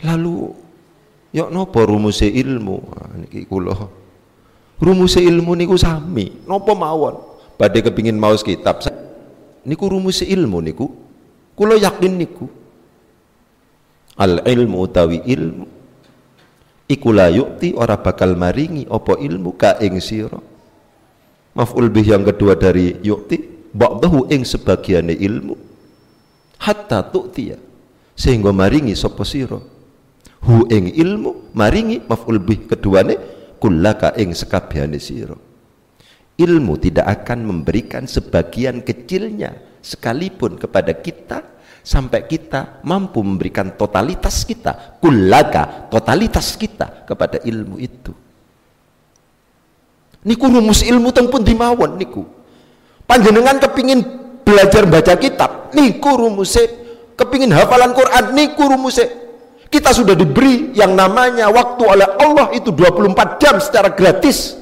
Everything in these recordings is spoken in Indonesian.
Lalu ya napa rumuse ilmu? Ah, niki kula. Rumuse ilmu niku sami. Napa mawon? Badhe kepingin maos kitab. Niku rumuse ilmu niku. Kula yakin niku. Al ilmu utawi ilmu iku la yukti ora bakal maringi apa ilmu ka ing sira. Maf'ul bih yang kedua dari yukti ba'dahu ing sebagiane ilmu hatta tu'tiya sehingga maringi sapa sira hu ing ilmu maringi maf'ul bih keduane kullaka ing sekabehane sira. Ilmu tidak akan memberikan sebagian kecilnya sekalipun kepada kita sampai kita mampu memberikan totalitas kita kullaka totalitas kita kepada ilmu itu. Niku rumus ilmu teng pun dimawon niku. Panjenengan kepingin belajar baca kitab niku rumuse kepingin hafalan Quran niku rumuse kita sudah diberi yang namanya waktu oleh Allah itu 24 jam secara gratis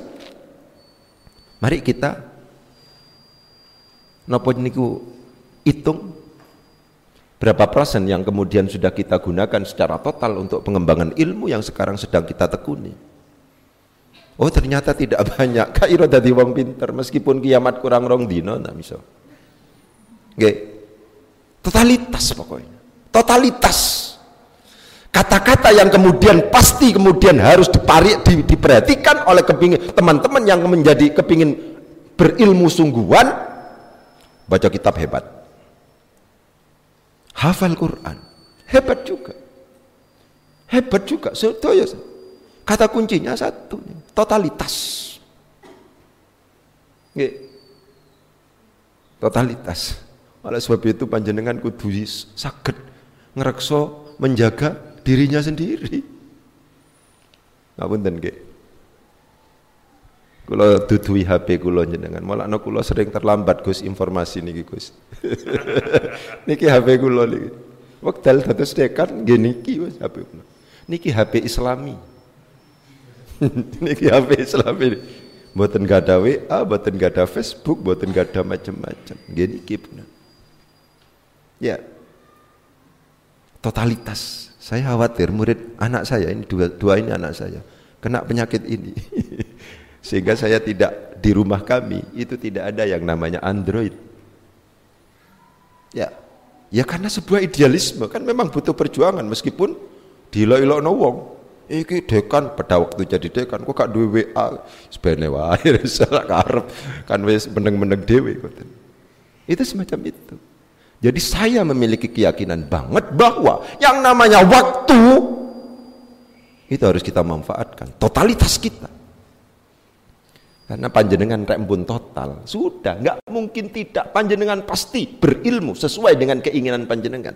mari kita nopo niku hitung berapa persen yang kemudian sudah kita gunakan secara total untuk pengembangan ilmu yang sekarang sedang kita tekuni oh ternyata tidak banyak kairo dadi wong pinter meskipun kiamat kurang rong dino nggak bisa Oke. Totalitas pokoknya. Totalitas. Kata-kata yang kemudian pasti kemudian harus dipari, di, diperhatikan oleh kepingin teman-teman yang menjadi kepingin berilmu sungguhan baca kitab hebat. Hafal Quran hebat juga. Hebat juga kata kuncinya satu totalitas. Totalitas. Oleh sebab itu panjenengan kudu sakit ngerekso menjaga dirinya sendiri. Ngapunten nggih. Kula dudui HP kula jenengan, malah anak kula sering terlambat Gus informasi niki Gus. niki HP kula niki. Wekdal dados dekan nggih niki Mas HP kula. Niki HP Islami. niki HP Islami. Mboten gak ada WA, mboten gak ada Facebook, mboten gak ada macam-macam. Nggih niki bener. Ya, totalitas. Saya khawatir murid anak saya ini dua, dua ini anak saya kena penyakit ini. Sehingga saya tidak di rumah kami itu tidak ada yang namanya Android. Ya, ya karena sebuah idealisme kan memang butuh perjuangan meskipun dilo-ilo no wong. Iki dekan pada waktu jadi dekan kok gak duwe WA sebene wae salah karep kan wis meneng-meneng dhewe Itu semacam itu. Jadi saya memiliki keyakinan banget bahwa yang namanya waktu itu harus kita manfaatkan, totalitas kita. Karena panjenengan rembun total, sudah nggak mungkin tidak panjenengan pasti berilmu sesuai dengan keinginan panjenengan.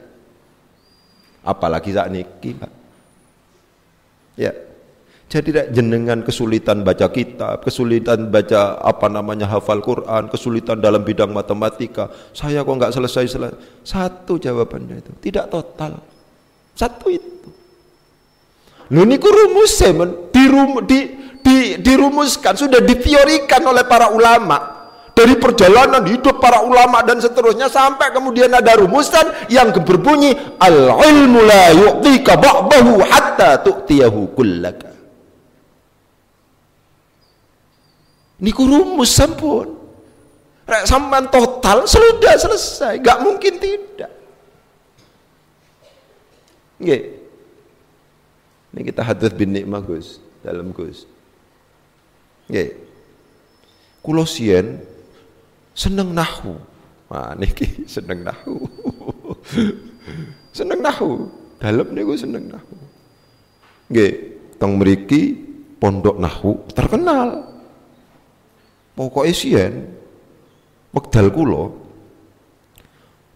Apalagi saat ini. Ya, jadi tidak jenengan kesulitan baca kitab, kesulitan baca apa namanya hafal Quran, kesulitan dalam bidang matematika. Saya kok nggak selesai selesai. Satu jawabannya itu, tidak total. Satu itu. Lu niku rumusnya dirum, di, di, dirumuskan, sudah diteorikan oleh para ulama dari perjalanan hidup para ulama dan seterusnya sampai kemudian ada rumusan yang berbunyi al ilmu la yu'tika ba'dahu hatta tu'tiyahu kullaka niku rumus sampun. Rek sampean total sudah selesai. Gak mungkin tidak. Nggih. Ini kita hadis bin nikmah Gus. Dalam Gus. Nggih. Kula sien seneng nahu. Wah, niki seneng nahu. seneng nahu. Dalam niku seneng nahu. Nggih, teng mriki pondok nahu terkenal pokoknya sien wekdal kula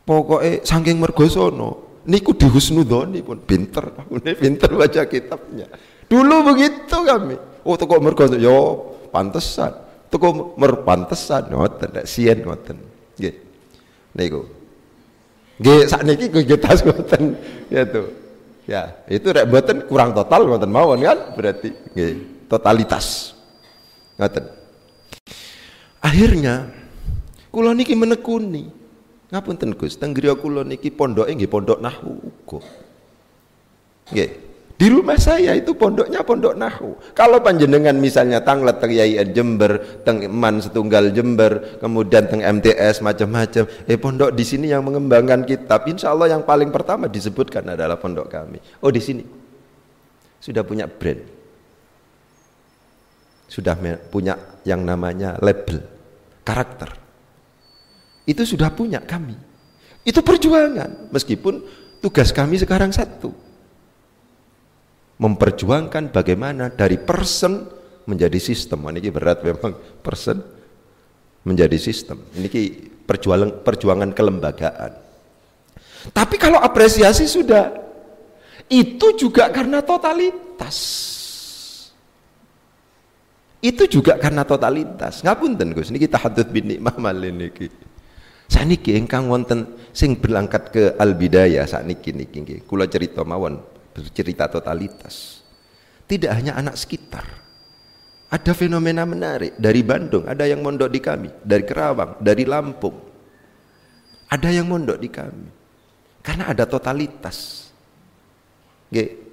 pokoknya saking mergosono niku dihusnudoni pun pinter ini pinter baca kitabnya. Dulu begitu kami. Oh toko mergosono yo pantesan. Toko merpantesan ngoten nek sien ngoten. Nggih. Niku. Nggih sakniki kita ngoten gitu ya itu rek kurang total ngoten mawon kan berarti nggih totalitas. Ngoten Akhirnya kula niki menekuni. Ngapunten Gus, teng griya kula niki pondoke nggih pondok nahwu uga. Nggih. Di rumah saya itu pondoknya pondok nahu. Kalau panjenengan misalnya tanglet teng Yai Jember, teng Man Setunggal Jember, kemudian teng MTS macam-macam, eh pondok di sini yang mengembangkan kitab, insya Allah yang paling pertama disebutkan adalah pondok kami. Oh di sini sudah punya brand, sudah punya yang namanya label, karakter. Itu sudah punya kami. Itu perjuangan, meskipun tugas kami sekarang satu memperjuangkan bagaimana dari person menjadi sistem. Ini berat memang person menjadi sistem. Ini perjuangan perjuangan kelembagaan. Tapi kalau apresiasi sudah itu juga karena totalitas. Itu juga karena totalitas. Ngapunten Gus, niki tahadud bin nikmah malin niki. Saniki ingkang wonten sing berangkat ke Al Bidayah sakniki niki nggih. Kula cerita mawon bercerita totalitas. Tidak hanya anak sekitar. Ada fenomena menarik dari Bandung, ada yang mondok di kami, dari Kerawang, dari Lampung. Ada yang mondok di kami. Karena ada totalitas. Oke.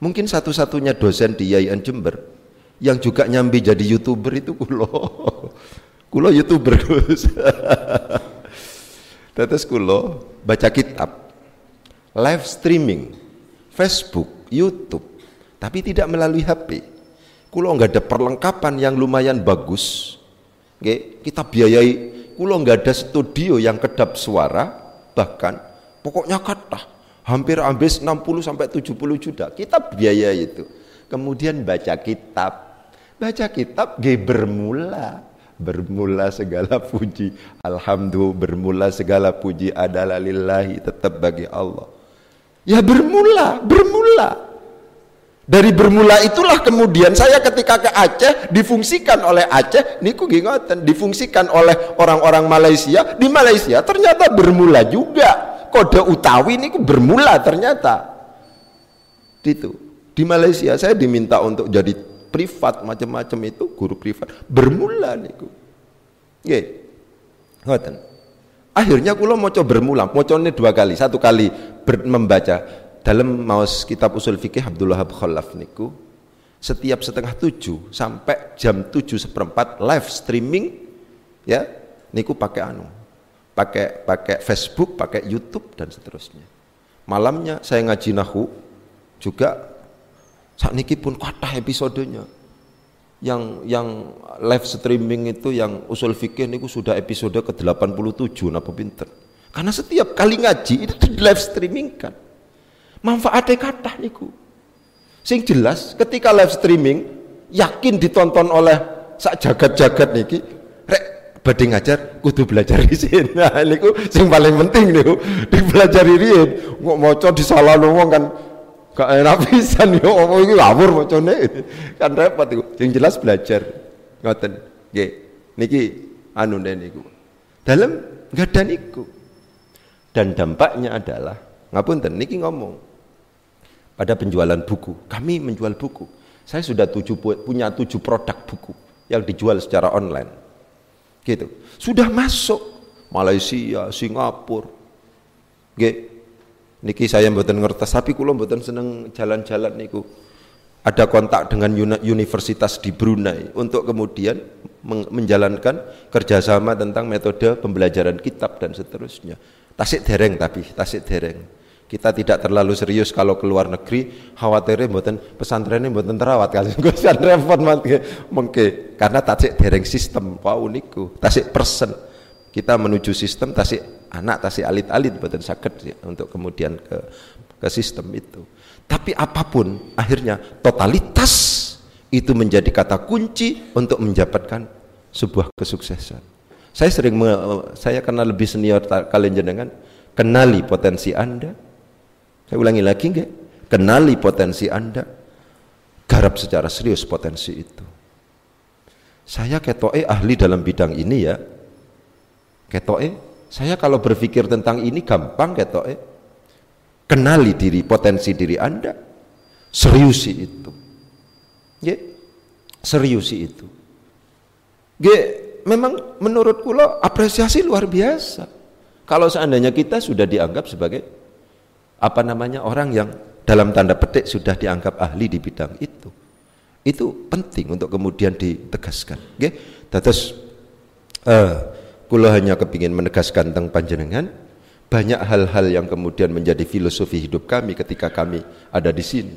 Mungkin satu-satunya dosen di Yayan Jember yang juga nyambi jadi youtuber itu kulo. kulo youtuber Gus. Tetes kulo baca kitab, live streaming Facebook, YouTube, tapi tidak melalui HP. Kulo nggak ada perlengkapan yang lumayan bagus. Oke, kita biayai. Kulo nggak ada studio yang kedap suara, bahkan pokoknya kata hampir habis 60 sampai 70 juta. Kita biaya itu. Kemudian baca kitab. Baca kitab ge bermula bermula segala puji alhamdulillah bermula segala puji adalah lillahi tetap bagi Allah Ya bermula, bermula. Dari bermula itulah kemudian saya ketika ke Aceh difungsikan oleh Aceh, niku gingoten, difungsikan oleh orang-orang Malaysia. Di Malaysia ternyata bermula juga. Kode utawi niku bermula ternyata. Itu. Di Malaysia saya diminta untuk jadi privat macam-macam itu guru privat bermula niku. Nggih. Ngoten. Akhirnya kula maca bermula, macane dua kali, satu kali ber, membaca dalam maus kitab usul fikih Abdullah Khalaf niku setiap setengah tujuh sampai jam tujuh seperempat live streaming ya niku pakai anu pakai pakai Facebook pakai YouTube dan seterusnya malamnya saya ngaji nahu juga saat niki pun kata episodenya yang yang live streaming itu yang usul fikih niku sudah episode ke-87 napa pinter. Karena setiap kali ngaji itu di live streaming kan. Manfaatnya kata niku. Sing jelas ketika live streaming yakin ditonton oleh sak jagat-jagat niki rek badhe ngajar kudu belajar isin. Nah niku sing paling penting niku dipelajari riyen. Kok maca disalah wong kan Gak enak pisan yo apa iki ngawur macane. Kan repot iku. Yang jelas belajar. Ngoten. Nggih. Niki anu niku. Dalam enggak ada niku. Dan dampaknya adalah ngapunten niki ngomong pada penjualan buku. Kami menjual buku. Saya sudah tujuh, punya tujuh produk buku yang dijual secara online. Gitu. Sudah masuk Malaysia, Singapura. Nggih, niki saya mboten ngertes tapi kula mboten seneng jalan-jalan niku. Ada kontak dengan universitas di Brunei untuk kemudian menjalankan kerjasama tentang metode pembelajaran kitab dan seterusnya. Tasik dereng tapi tasik dereng. Kita tidak terlalu serius kalau keluar negeri khawatirnya mboten pesantrennya mboten terawat kali. Kan repot mengke karena tasik dereng sistem wow niku tasik persen. Kita menuju sistem tasik anak tasik alit-alit buatan sakit ya, untuk kemudian ke ke sistem itu. Tapi apa pun akhirnya totalitas itu menjadi kata kunci untuk mendapatkan sebuah kesuksesan. Saya sering saya kenal lebih senior kalian jenengan, kenali potensi Anda. Saya ulangi lagi enggak? Kenali potensi Anda. Garap secara serius potensi itu. Saya ketoe ahli dalam bidang ini ya, Ketoke, saya kalau berpikir tentang ini gampang ketoke. Kenali diri, potensi diri Anda. Seriusi itu. Ya, seriusi itu. Ge, memang menurut kula apresiasi luar biasa. Kalau seandainya kita sudah dianggap sebagai apa namanya orang yang dalam tanda petik sudah dianggap ahli di bidang itu. Itu penting untuk kemudian ditegaskan. Oke, terus uh, kula hanya kepingin menegaskan tentang panjenengan banyak hal-hal yang kemudian menjadi filosofi hidup kami ketika kami ada di sini.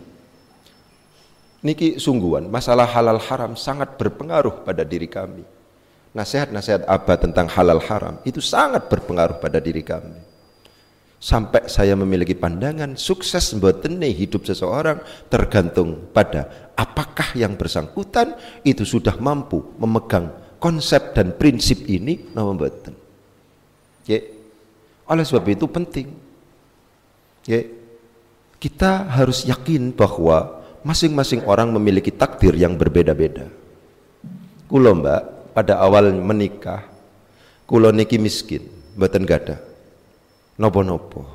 Niki sungguhan, masalah halal haram sangat berpengaruh pada diri kami. Nasihat-nasihat abah tentang halal haram itu sangat berpengaruh pada diri kami. Sampai saya memiliki pandangan sukses mbotene hidup seseorang tergantung pada apakah yang bersangkutan itu sudah mampu memegang konsep dan prinsip ini nama mboten. Ya. Oleh sebab itu penting. Ya. Kita harus yakin bahwa masing-masing orang memiliki takdir yang berbeda-beda. Kulo mbak pada awal menikah, kulo niki miskin, mboten gada nopo-nopo.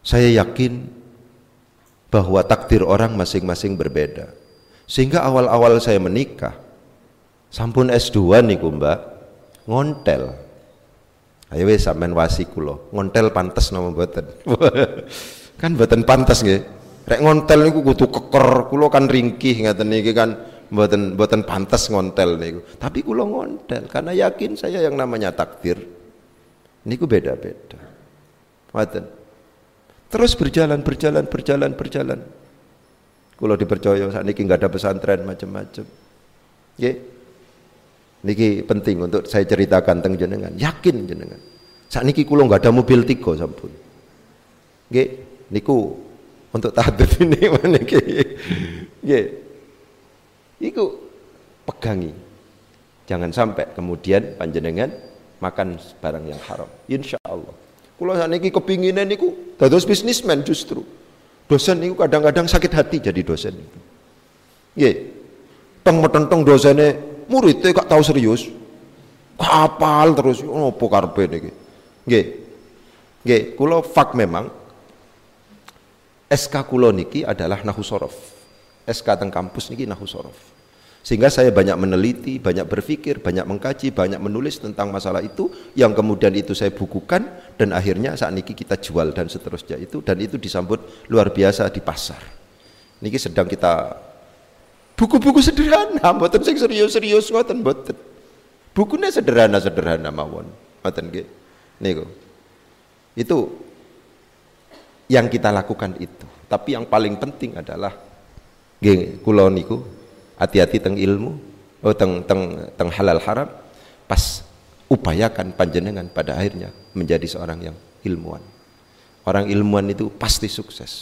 Saya yakin bahwa takdir orang masing-masing berbeda. Sehingga awal-awal saya menikah, sampun S2 nih Mbak, ngontel. Ayo wis sampean wasi kula, ngontel pantes nama mboten. kan mboten pantes nggih. Rek ngontel niku kudu keker, kula kan ringkih ngaten niki kan mboten mboten pantes ngontel niku. Tapi kula ngontel karena yakin saya yang namanya takdir niku beda-beda. Waten. Terus berjalan, berjalan, berjalan, berjalan. Kalau dipercaya saat ini nggak ada pesantren macam-macam. Ya, niki penting untuk saya ceritakan tentang jenengan. Yakin jenengan. Saat ini kulo nggak ada mobil tiga sampun. Nggih, niku untuk tahdid ini mana Nggih. Iku pegangi. Jangan sampai kemudian panjenengan makan barang yang haram. Insya Allah. Kulo niki kepinginan niku dados bisnismen justru. Dosen niku kadang-kadang sakit hati jadi dosen. Teng metenteng dosene muridnya gak tahu serius. Kapal terus opo karepe niki. Nggih. Nggih, kula fak memang SK kulo niki adalah nahu sorof. SK teng kampus niki nahu sorof. Sehingga saya banyak meneliti, banyak berpikir, banyak mengkaji, banyak menulis tentang masalah itu yang kemudian itu saya bukukan dan akhirnya saat ini kita jual dan seterusnya itu dan itu disambut luar biasa di pasar. Niki sedang kita buku-buku sederhana, mboten sing serius-serius ngoten mboten. Bukunya sederhana-sederhana mawon. Ngoten nggih. Niku. Itu yang kita lakukan itu. Tapi yang paling penting adalah nggih kula niku hati-hati teng ilmu oh teng teng teng halal haram pas upayakan panjenengan pada akhirnya menjadi seorang yang ilmuwan orang ilmuwan itu pasti sukses